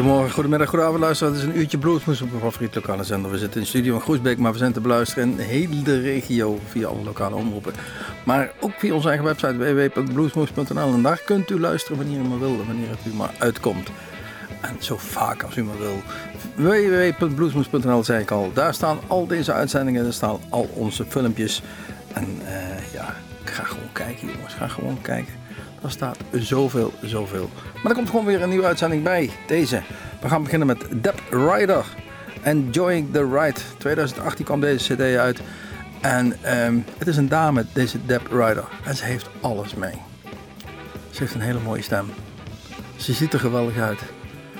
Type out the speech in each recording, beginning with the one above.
Goedemorgen, goedemiddag, goedenavond luisteraars. Het is een uurtje bluesmoes op een favoriet lokale zender. We zitten in de studio in Groesbeek, maar we zijn te beluisteren in de hele regio via alle lokale omroepen. Maar ook via onze eigen website www.bluesmoes.nl. En daar kunt u luisteren wanneer u maar wil, wanneer het u maar uitkomt. En zo vaak als u maar wil. www.bluesmoes.nl zei ik al. Daar staan al deze uitzendingen, daar staan al onze filmpjes. En uh, ja, ga gewoon kijken jongens, ga gewoon kijken. Er staat zoveel, zoveel. Maar er komt gewoon weer een nieuwe uitzending bij. Deze. We gaan beginnen met Deb Rider. Enjoying the Ride. 2018 kwam deze cd uit. En um, het is een dame, deze Deb Rider. En ze heeft alles mee. Ze heeft een hele mooie stem. Ze ziet er geweldig uit.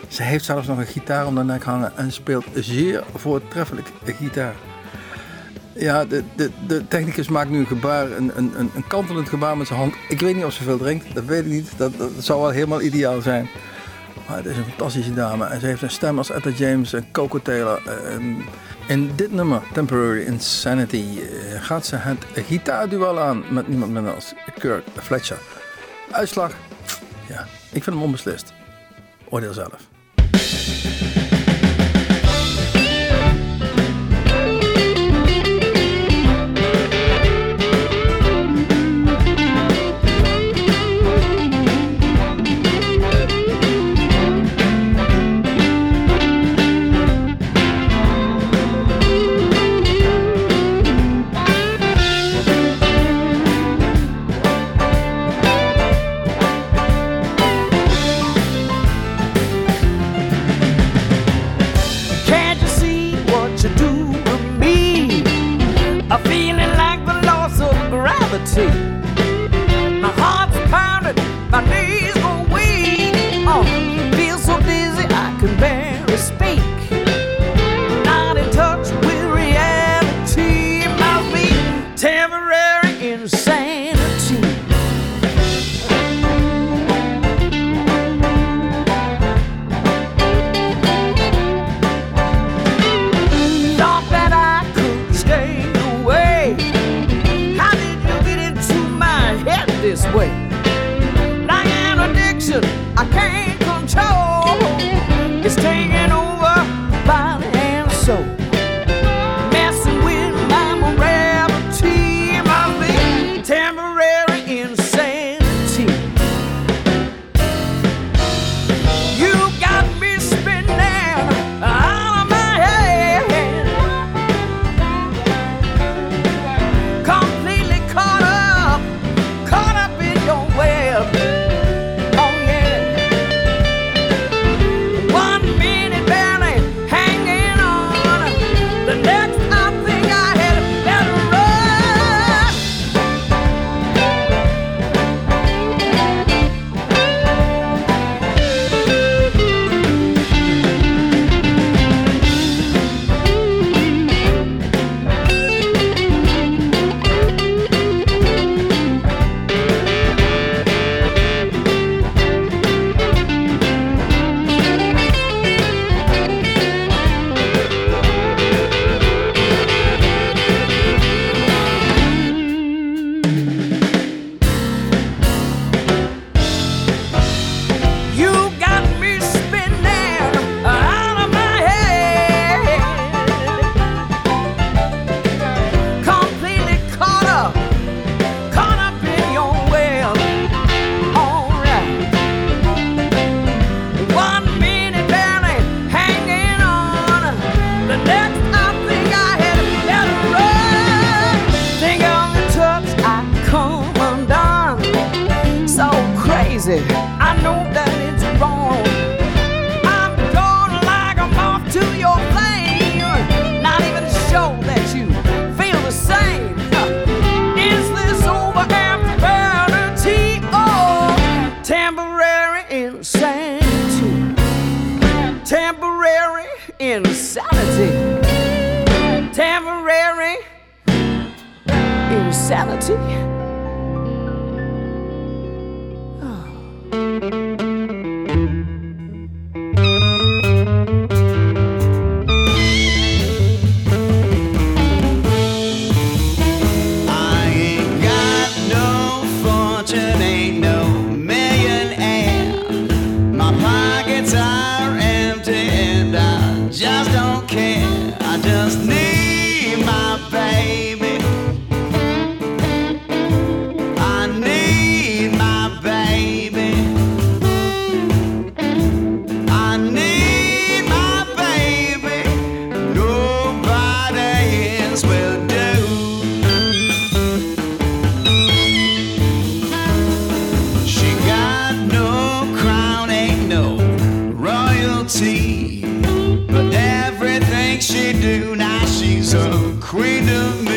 Ze heeft zelfs nog een gitaar om de nek hangen en speelt zeer voortreffelijk gitaar. Ja, de, de, de technicus maakt nu een gebaar, een, een, een kantelend gebaar met zijn hand. Ik weet niet of ze veel drinkt, dat weet ik niet. Dat, zou wel helemaal ideaal zijn. Maar het is een fantastische dame. En ze heeft een stem als Etta James en Coco Taylor. En in dit nummer, Temporary Insanity, eh, gaat ze het gitaarduel aan met niemand minder als Kirk Fletcher. Uitslag? Ja, ik vind hem onbeslist. Oordeel zelf. kingdom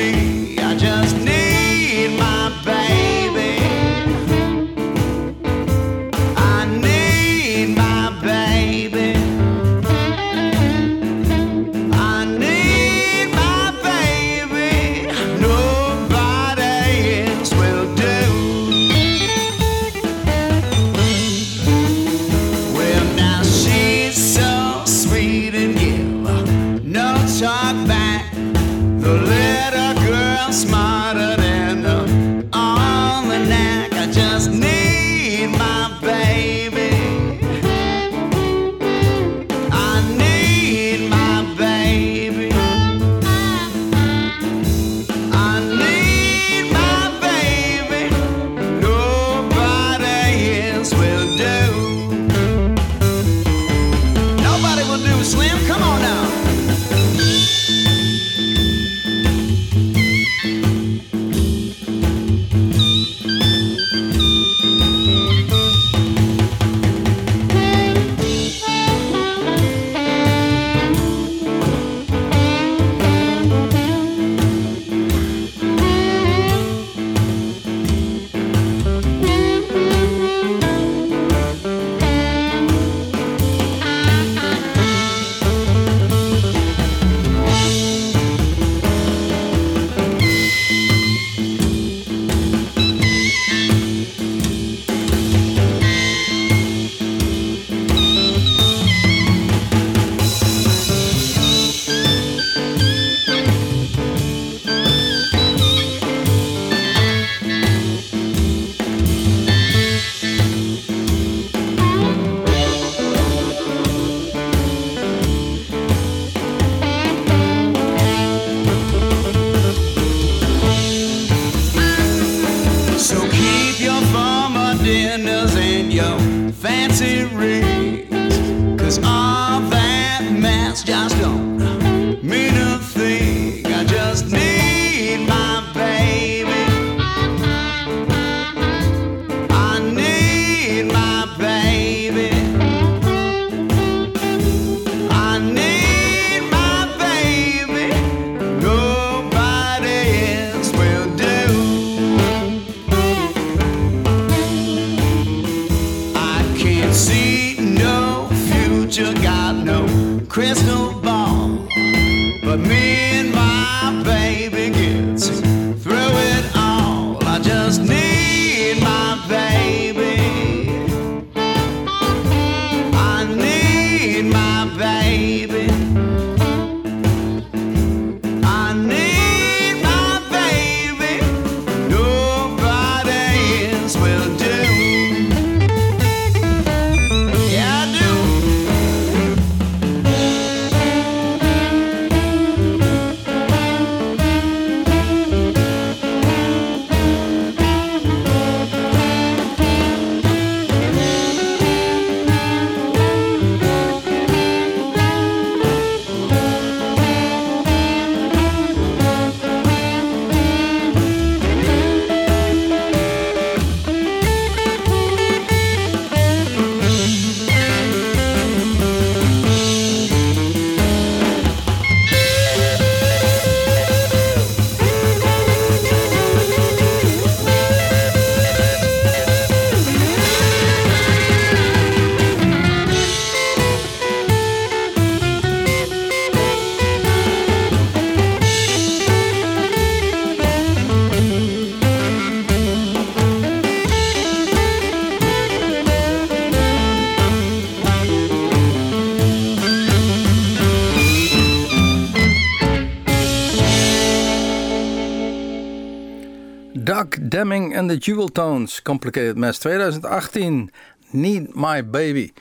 The Jewel Tones, Complicated Mess 2018, Need My Baby.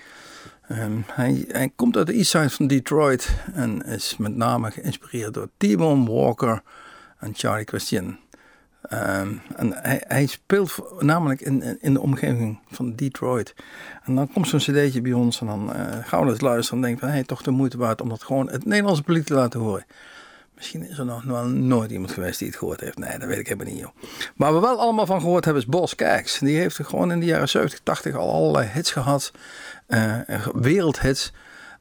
Ehm, hij, komt uit de east side van Detroit en is met name geïnspireerd door T-Bone Walker en Charlie Christian. Ehm, en hij, speelt namelijk in, in- de omgeving van Detroit. En dan komt zo'n cd'tje bij ons en dan eh, gaan we eens luisteren en denken van... Hey, toch de moeite waard om dat gewoon het Nederlandse publiek te laten horen. Misschien is er nog wel nooit iemand geweest die het gehoord heeft. Nee, dat weet ik helemaal niet, joh. Waar we wel allemaal van gehoord hebben is Bos Kijks. Die heeft gewoon in de jaren 70, 80 al allerlei hits gehad. eh, wereldhits.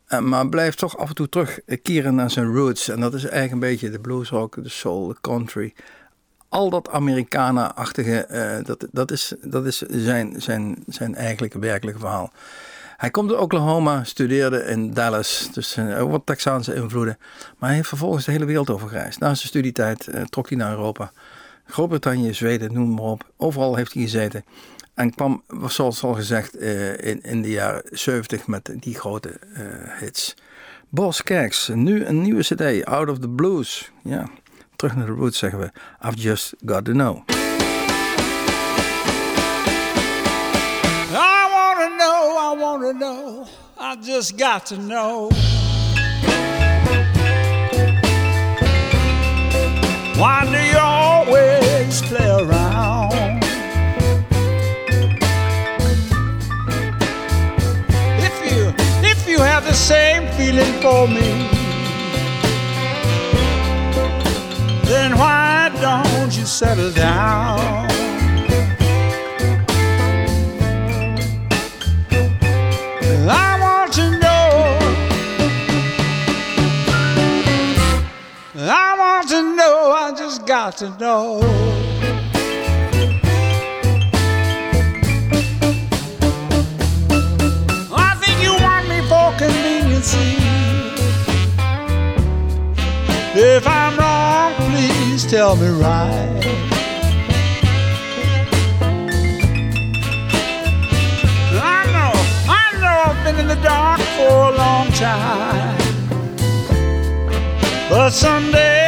Eh, maar blijft toch af en toe terugkeren naar zijn roots. En dat is eigenlijk een beetje de bluesrock, de soul, de country. Al dat Americana-achtige, eh, dat, dat is, dat is zijn, zijn, zijn eigenlijke werkelijke verhaal. Hij komt uit Oklahoma, studeerde in Dallas, dus eh, wat Texaanse invloeden. Maar hij heeft vervolgens de hele wereld over gereisd. Na zijn studietijd eh, trok hij naar Europa. Groot-Brittannië, Zweden, noem maar op. Overal heeft hij gezeten. En kwam, zoals al gezegd, eh, in, in de jaren 70 met die grote hits. Bos Kerks, nu een nieuwe cd, Out of the Blues. Ja, terug naar de roots zeggen we. I've just got to know. I know, I wanna know, I just got to know. Why do you always play around? If you if you have the same feeling for me, then why don't you settle down? Got to know. I think you want me for conveniency. If I'm wrong, please tell me right. I know, I know I've been in the dark for a long time. But someday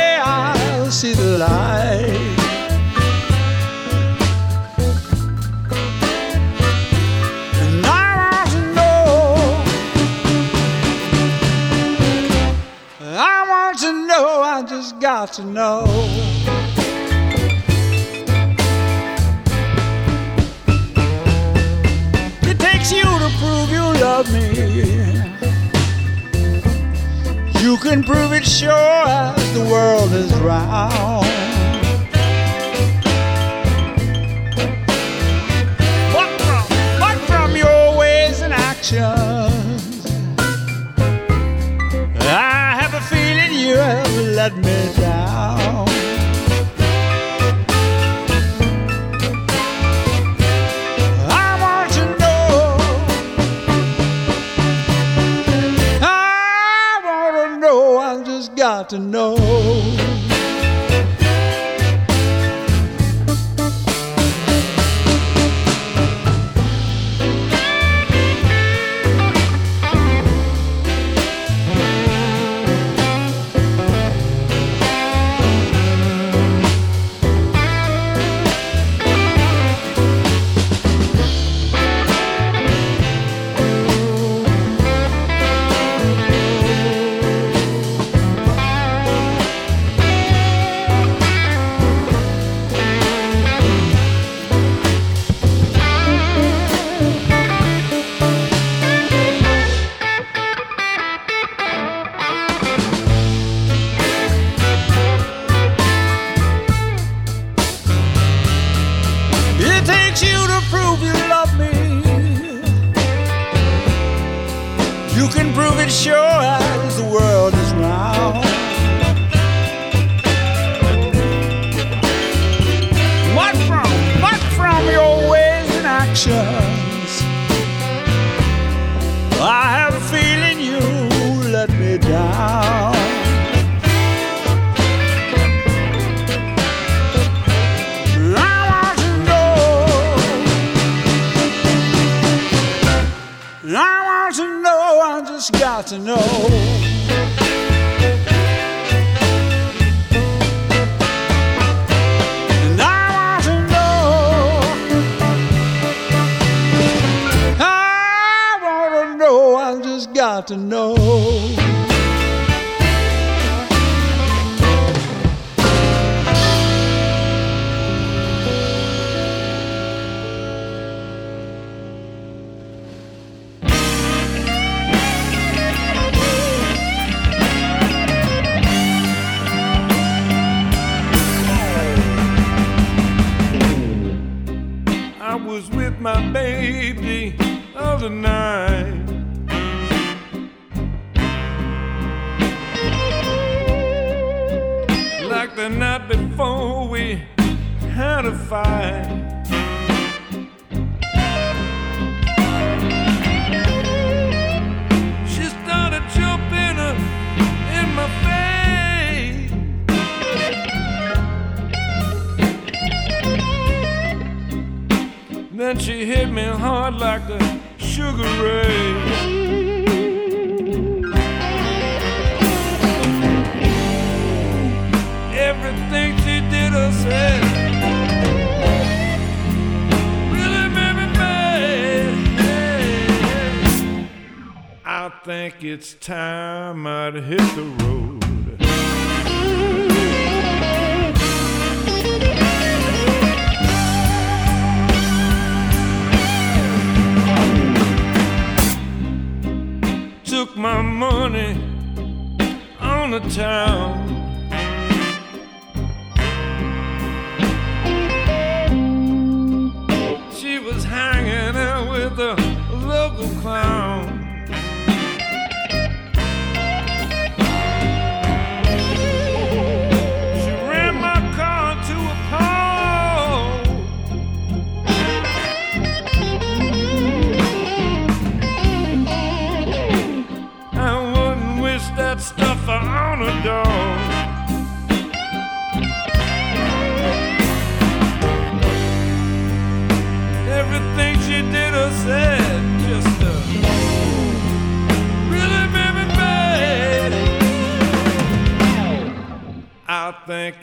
see the light. And I want to know. I want to know. I just got to know. you to prove you love me. You can prove it sure as the world is round. But from, but from your ways and actions, I have a feeling you have let me have to know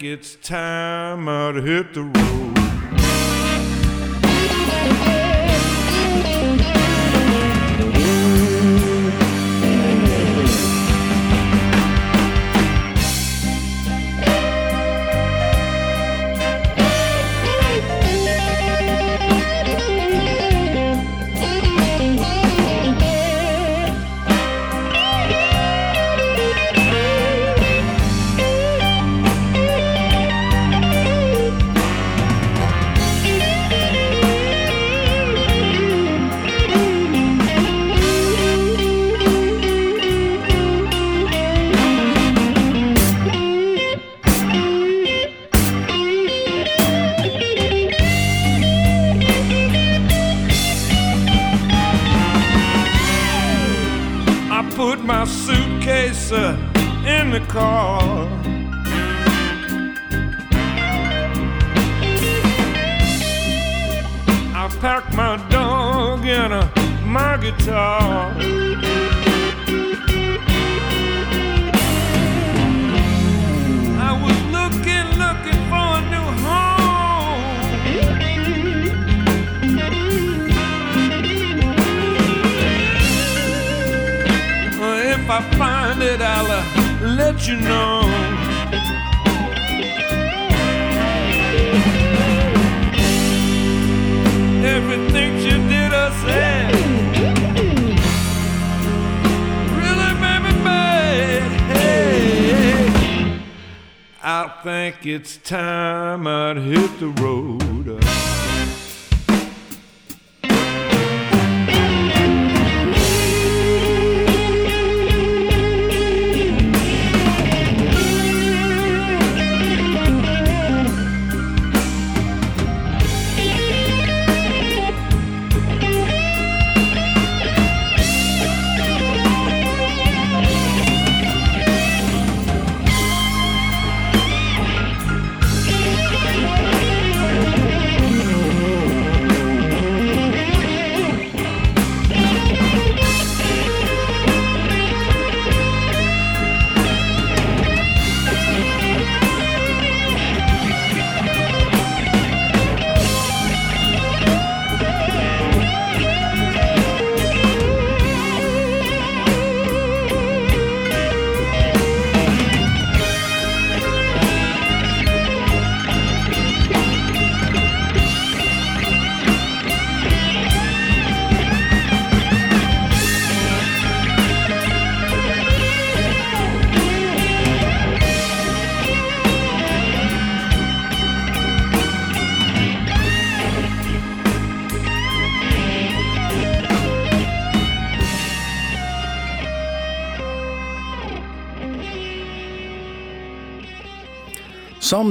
it's time I'd hit the road. In the car. I packed my dog and uh, my guitar. I was looking, looking for a new home. If I find it, I'll uh, let you know. Everything she did or said really made me mad. Hey, I think it's time I'd hit the road.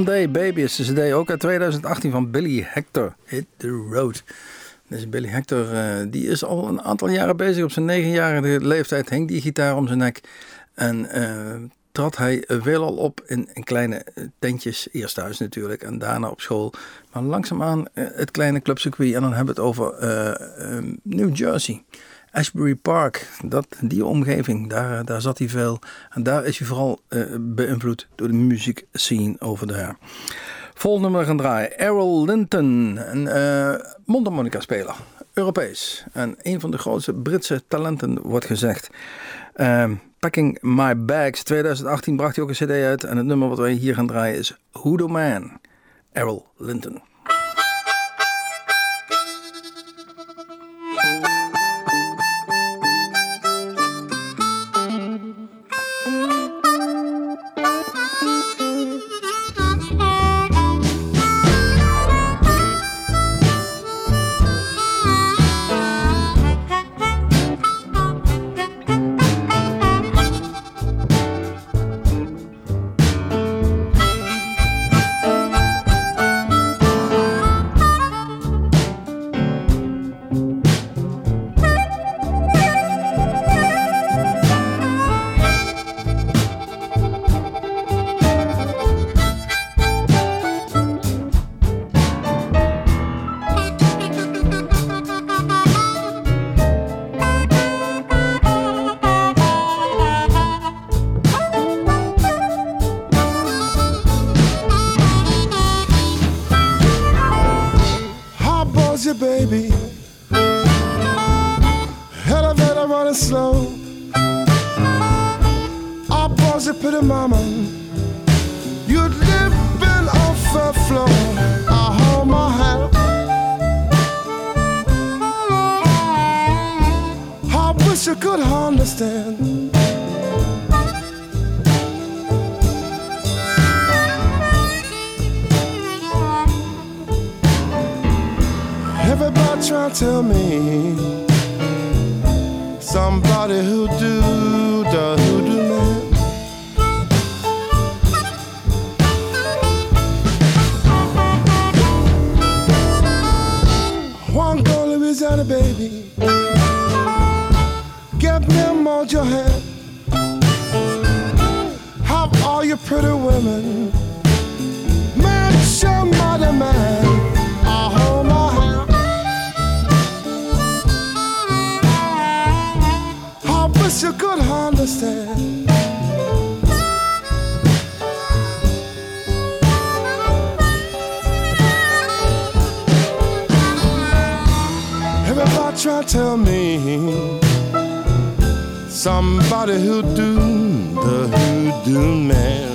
Someday Baby is de cd ook uit 2018 van Billy Hector. Hit the Road. Deze Billy Hector eh, die is al een aantal jaren bezig. Op zijn negenjarige leeftijd hing die gitaar om zijn nek. En eh, trad hij veelal op in, in kleine eh, tentjes. Eerst thuis natuurlijk en daarna op school. Maar langzaamaan eh, het kleine clubcircuit. En dan hebben we het over New Jersey. Ashbury Park, dat, die omgeving, daar, daar zat hij veel. En daar is hij vooral eh, beïnvloed door de muziek scene over daar. Vol nummer gaan draaien. Errol Linton, een uh, mondharmonica speler, Europees. En een van de grootste Britse talenten wordt gezegd. Uh, Packing My Bags, 2018 bracht hij ook een cd uit. En het nummer wat wij hier gaan draaien is Hoodoo Man, Errol Linton. Wish you could understand. Everybody trying to tell me somebody who do the hoodoo man. One go Louisiana baby, your hand. Have all your pretty women. Man, somebody, man. I hold my hand. I wish you could understand. Everybody try to tell me somebody who do the hoodoo man.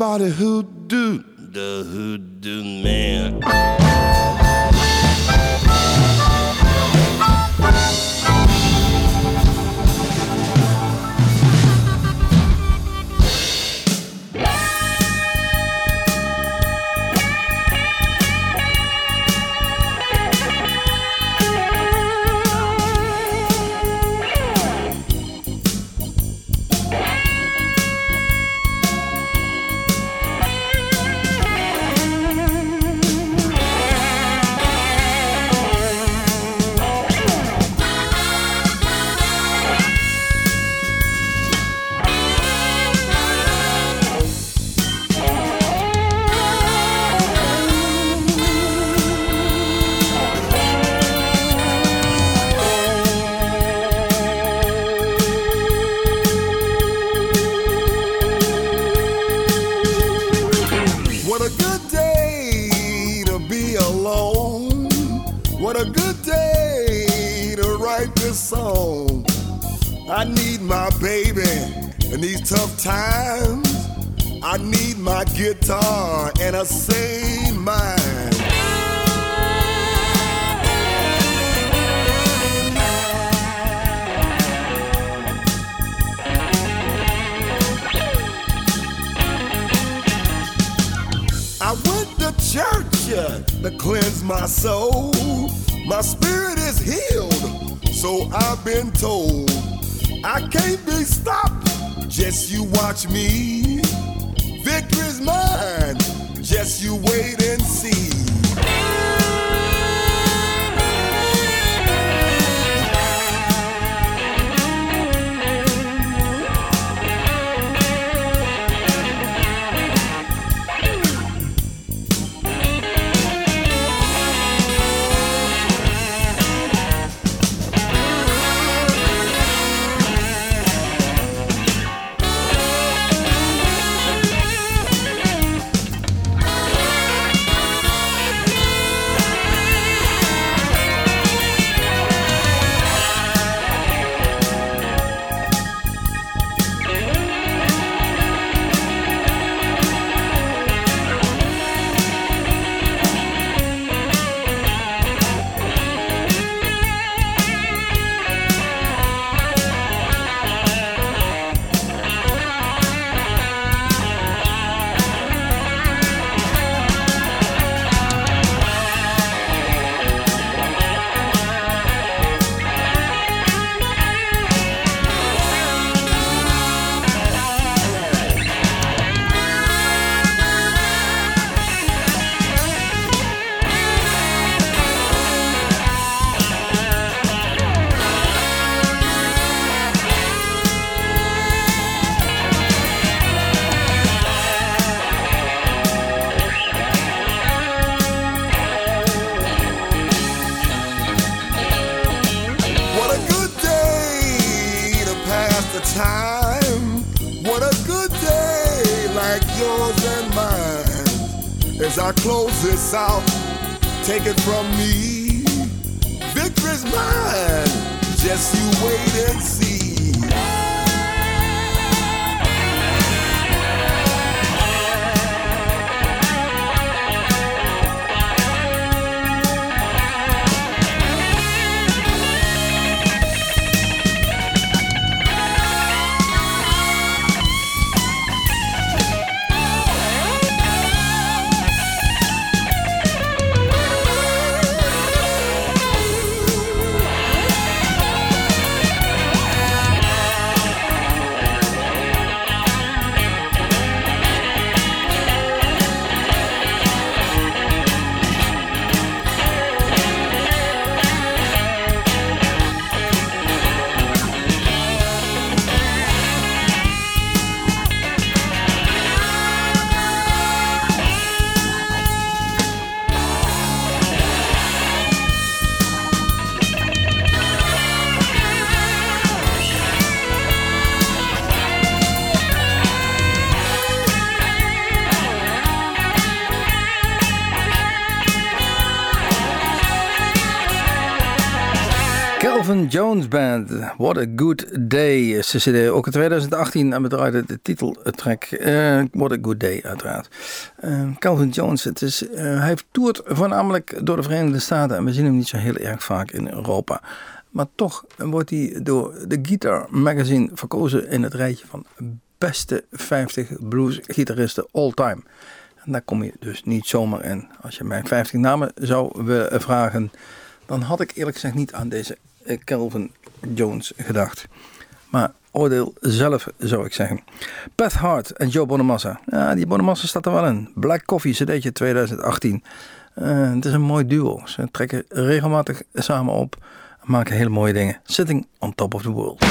somebody who Band, What a Good Day. Ze zitten ook in 2018 en bedraaide de titeltrack uh, What a Good Day uiteraard. Uh, Calvin Jones, het is, uh, hij toert voornamelijk door de Verenigde Staten en we zien hem niet zo heel erg vaak in Europa. Maar toch wordt hij door de Guitar Magazine verkozen in het rijtje van beste 50 bluesgitaristen all time. En daar kom je dus niet zomaar in. Als je mij 50 namen zou willen vragen, dan had ik eerlijk gezegd niet aan deze Calvin Jones gedacht. Maar oordeel zelf, zou ik zeggen. Beth Hart en Joe Bonamassa. Ja, die Bonamassa staat er wel in. Black Coffee, cd'tje 2018. Uh, het is een mooi duo. Ze trekken regelmatig samen op. Maken hele mooie dingen. Sitting on top of the world.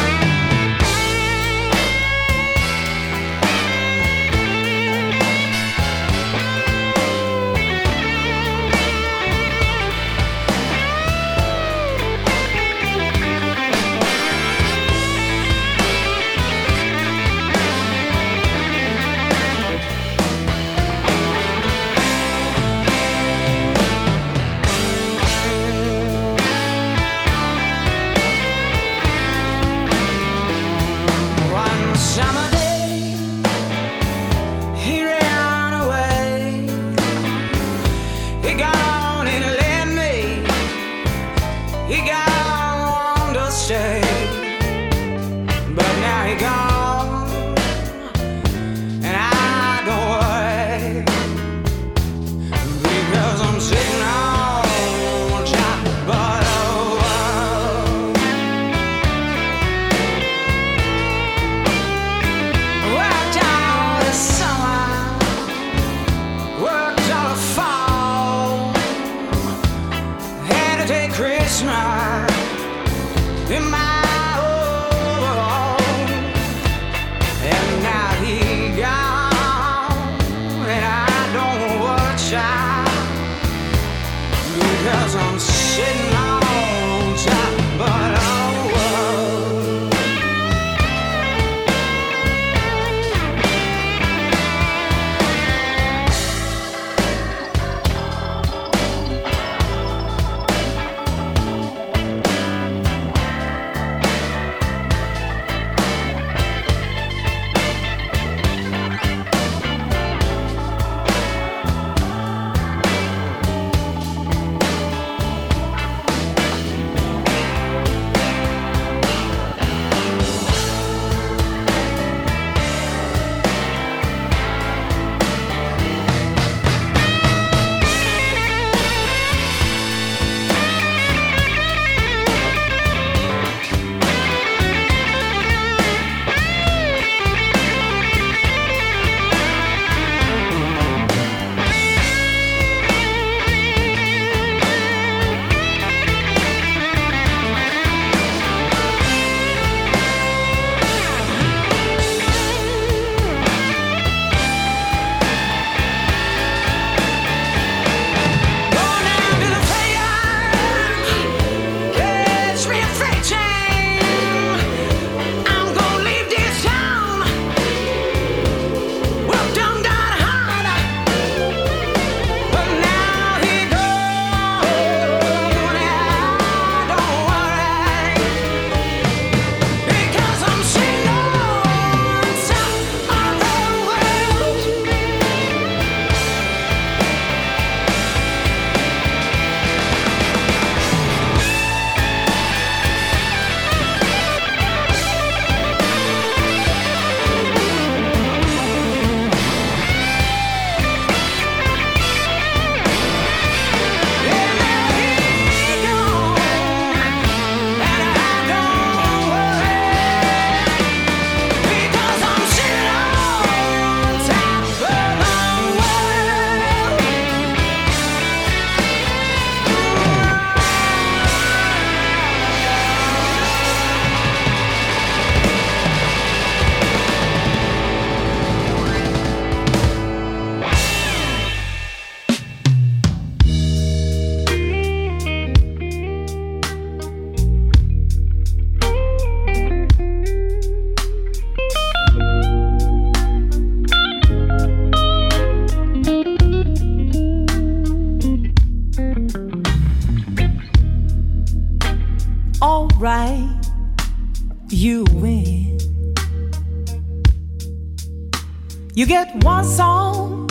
You get one song,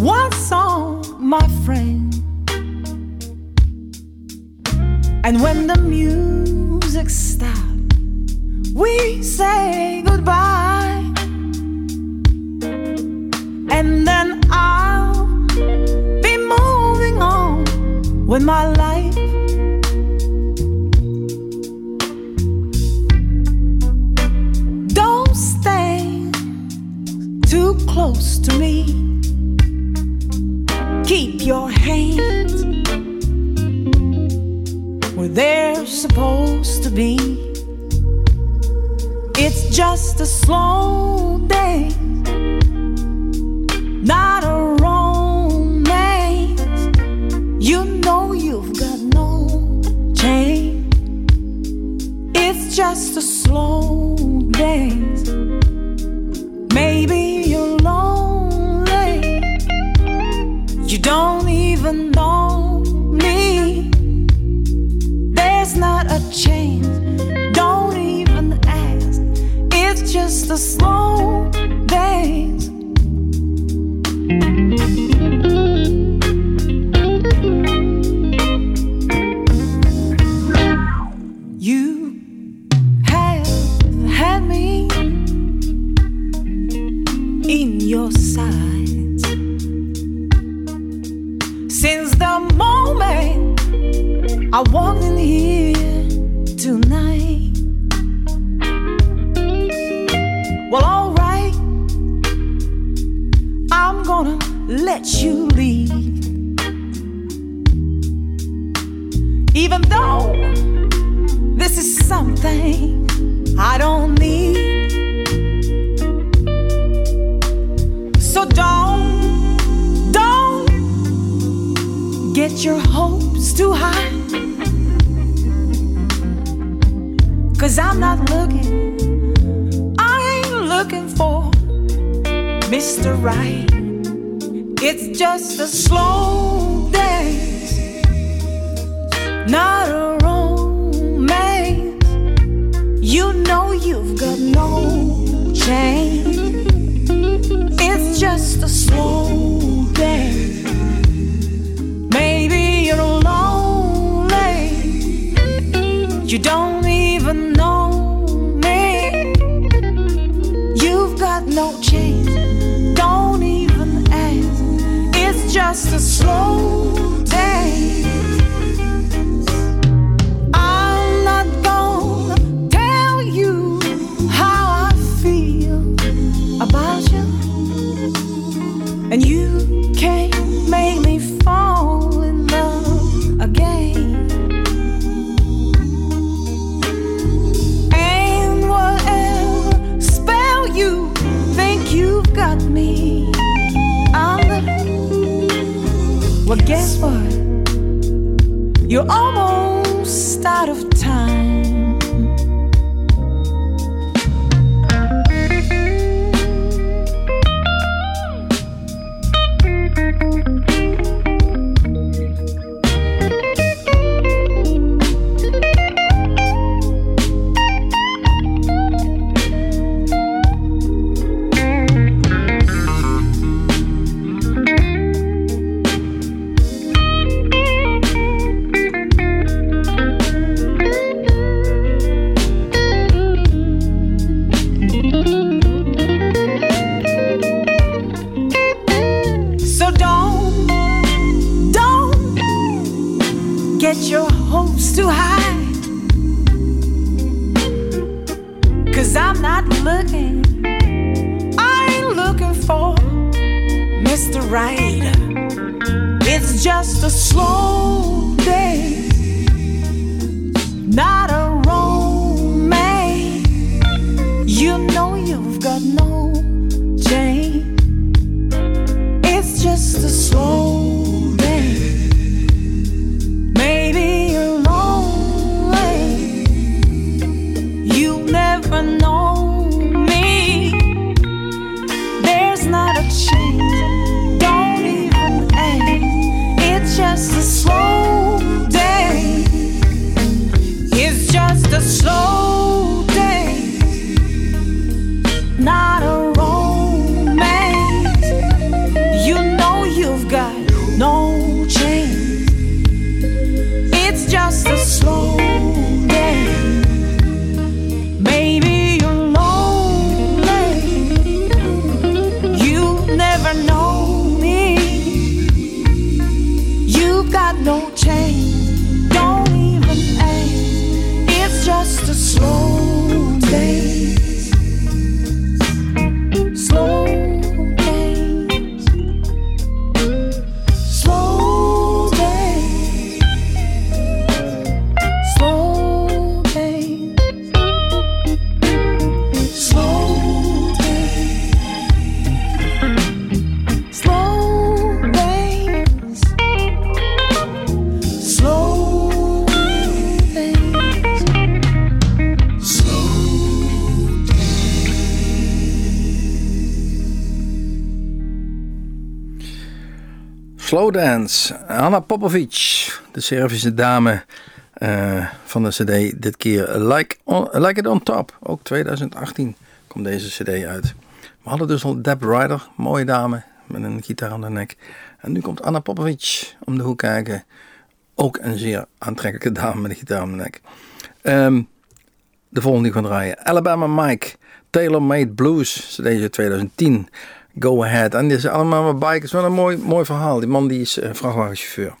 one song, my friend. And when the music stops, we say goodbye. And then I'll be moving on with my life. To me. Keep your hands where they're supposed to be. It's just a slow day, not a romance. You know you've got no change. It's just a slow dance. Even know me. There's not a chance. Don't even ask. It's just a slow Even though this is something I don't need. So don't, don't get your hopes too high. Cause I'm not looking, I ain't looking for Mr. Right. It's just a slow dance, not a romance. You know you've got no change. It's just a slow dance. Maybe you're lonely. You don't even know me. You've got no chance. Don't even ask. It's just a slow dance. You're all Slow Dance. Anna Popovic, de Servische dame eh, van de cd. Dit keer like, like It On Top. Ook 2018 komt deze cd uit. We hadden dus al Deb Ryder, mooie dame met een gitaar aan de nek. En nu komt Anna Popovic om de hoek kijken. Ook een zeer aantrekkelijke dame met een gitaar aan de nek. Ehm, de volgende die we gaan draaien. Alabama Mike, Tailor Made Blues, cd 2010. Go Ahead. En die zijn allemaal met bikers. Wel een mooi, mooi verhaal. Die man die is uh, vrachtwagenchauffeur.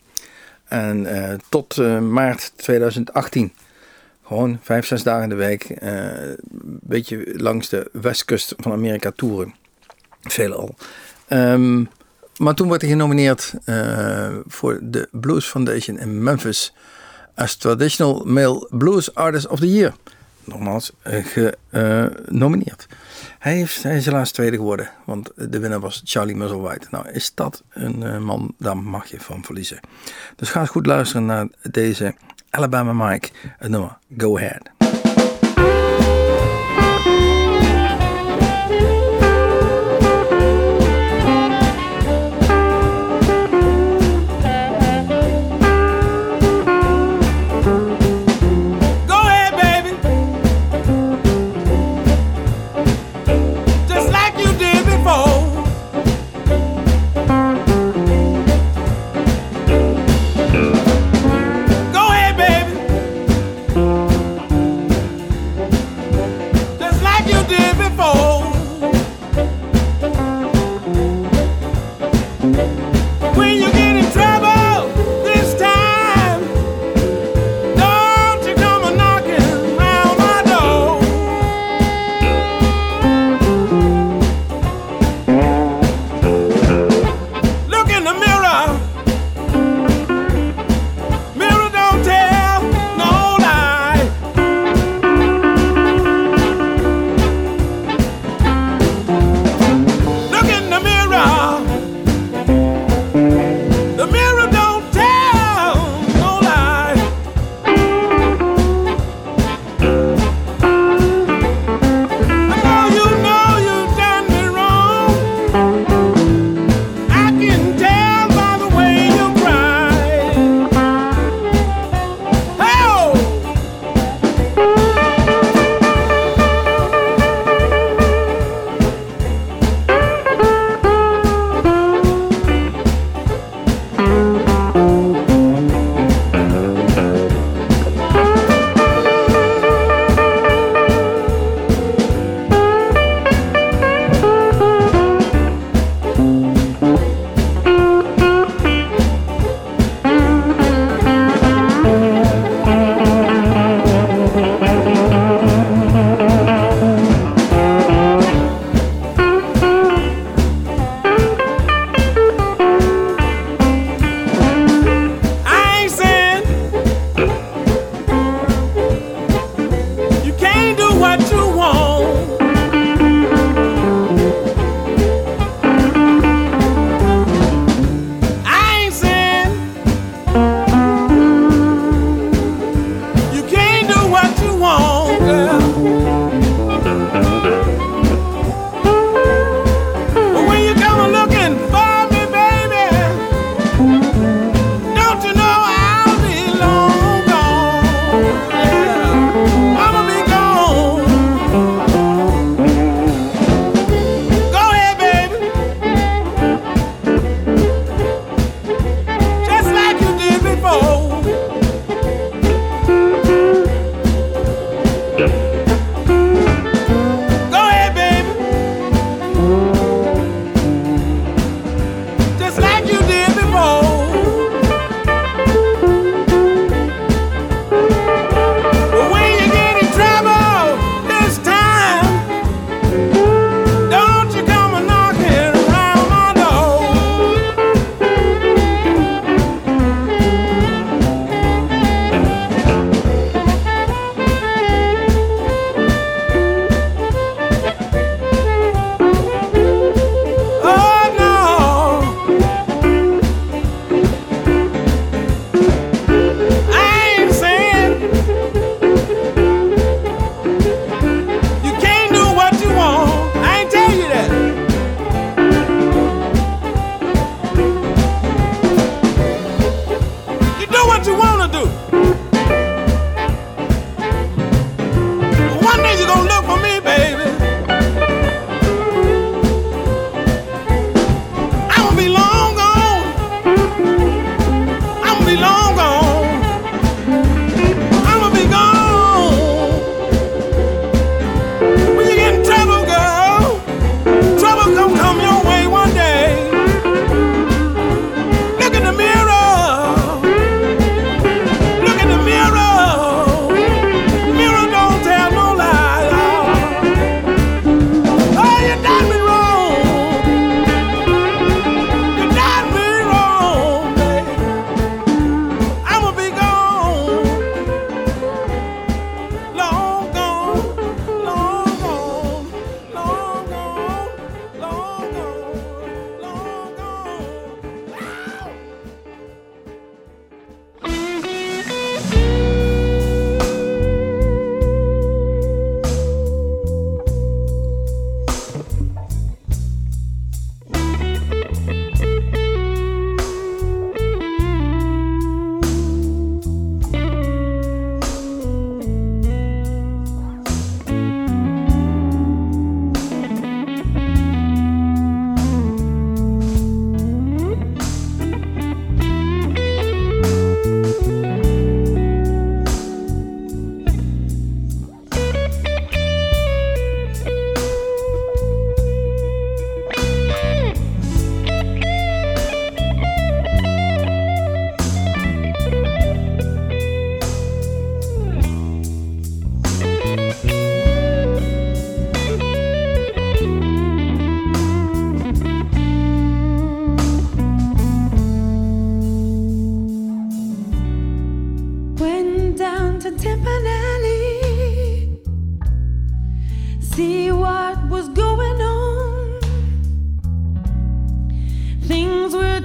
En uh, tot uh, maart 2018. Gewoon vijf, zes dagen in de week. Een beetje langs de westkust van Amerika toeren. Veelal. Um, maar toen werd hij genomineerd voor de Blues Foundation in Memphis. Als Traditional Male Blues Artist of the Year. Nogmaals genomineerd. Hij, heeft, hij is helaas tweede geworden, want de winnaar was Charlie Musselwhite. Nou, is dat een uh, man, daar mag je van verliezen. Dus ga eens goed luisteren naar deze Alabama Mike, het nummer Go Ahead.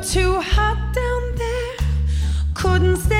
Too hot down there, couldn't stay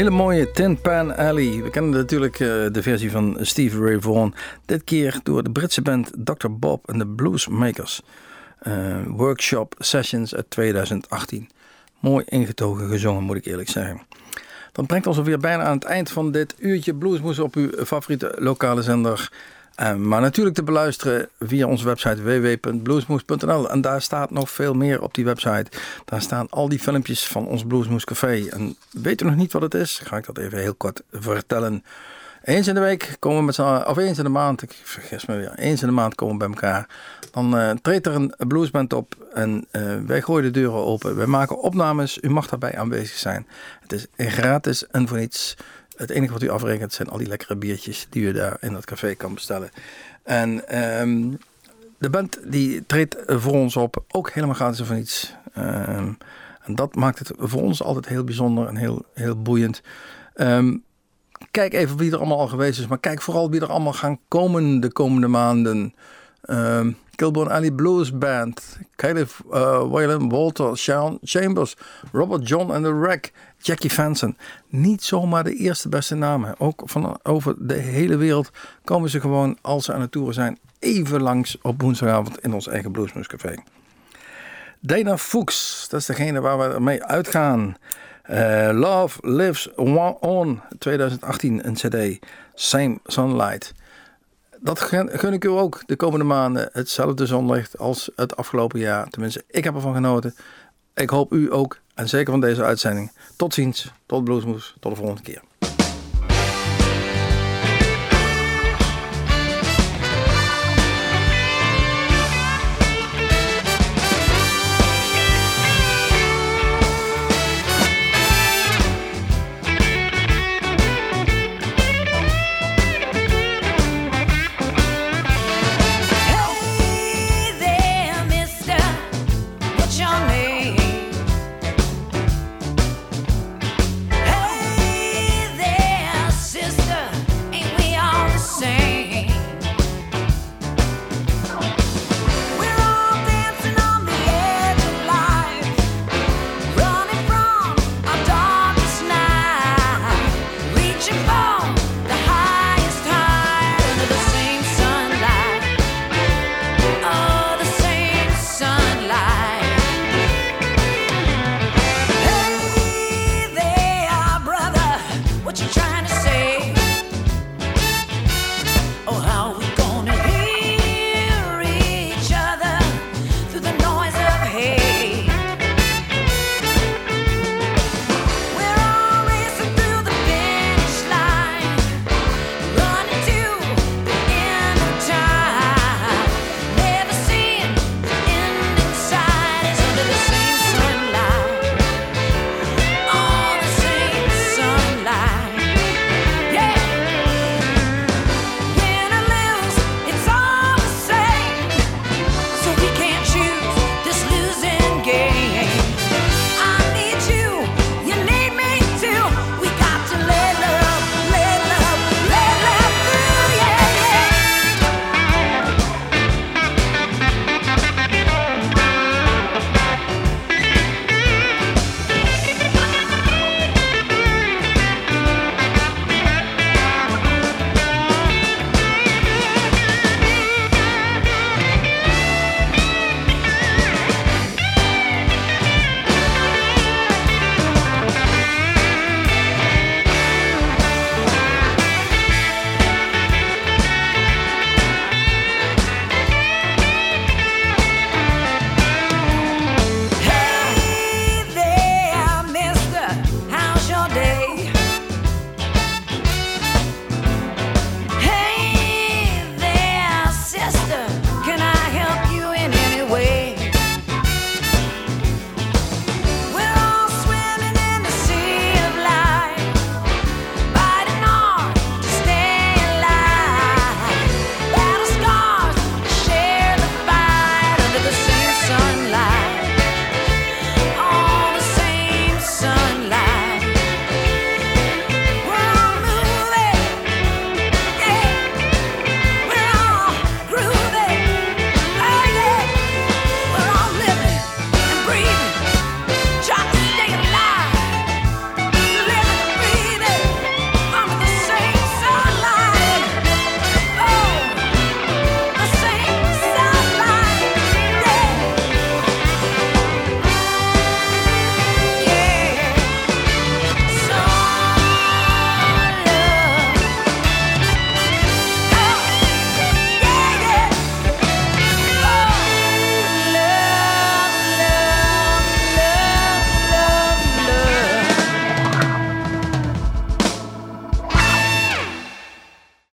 hele mooie Tin Pan Alley. We kennen natuurlijk eh, de versie van Steve Ray Vaughan. Dit keer door de Britse band Dr. Bob en de Bluesmakers. Uh, workshop Sessions uit 2018. Mooi ingetogen gezongen, moet ik eerlijk zeggen. Dat brengt ons alweer bijna aan het eind van dit uurtje Bluesmoes op uw favoriete lokale zender. Uh, maar natuurlijk te beluisteren via onze website www.bluesmoes.nl. En daar staat nog veel meer op die website. Daar staan al die filmpjes van ons Bluesmoes Café. En weet u nog niet wat het is? Ga ik dat even heel kort vertellen. Eens in de week komen we met z'n of eens in de maand, ik vergis me weer, eens in de maand komen we bij elkaar. Dan uh, treedt er een bluesband op en uh, wij gooien de deuren open. Wij maken opnames, u mag daarbij aanwezig zijn. Het is gratis en voor niets. Het enige wat u afrekent zijn al die lekkere biertjes die u daar in dat café kan bestellen. En um, de band die treedt voor ons op, ook helemaal gratis voor niets. Um, en dat maakt het voor ons altijd heel bijzonder en heel, heel boeiend. Um, kijk even wie er allemaal al geweest is. Maar kijk vooral wie er allemaal gaan komen de komende maanden. Um, Kilborn Alley Blues Band. Caleb uh, Walter. Sean Chambers. Robert John and the Wreck. Jackie Fanson. Niet zomaar de eerste beste namen. Ook van over de hele wereld komen ze gewoon, als ze aan het toeren zijn, even langs op woensdagavond in ons eigen Bluesmoescafé. Dana Fuchs, dat is degene waar we mee uitgaan. Uh, Love Lives On 2018, een CD. Same Sunlight. Dat gun ik u ook de komende maanden. Hetzelfde zonlicht als het afgelopen jaar. Tenminste, ik heb ervan genoten. Ik hoop u ook. En zeker van deze uitzending. Tot ziens. Tot Bluesmoes. Tot de volgende keer.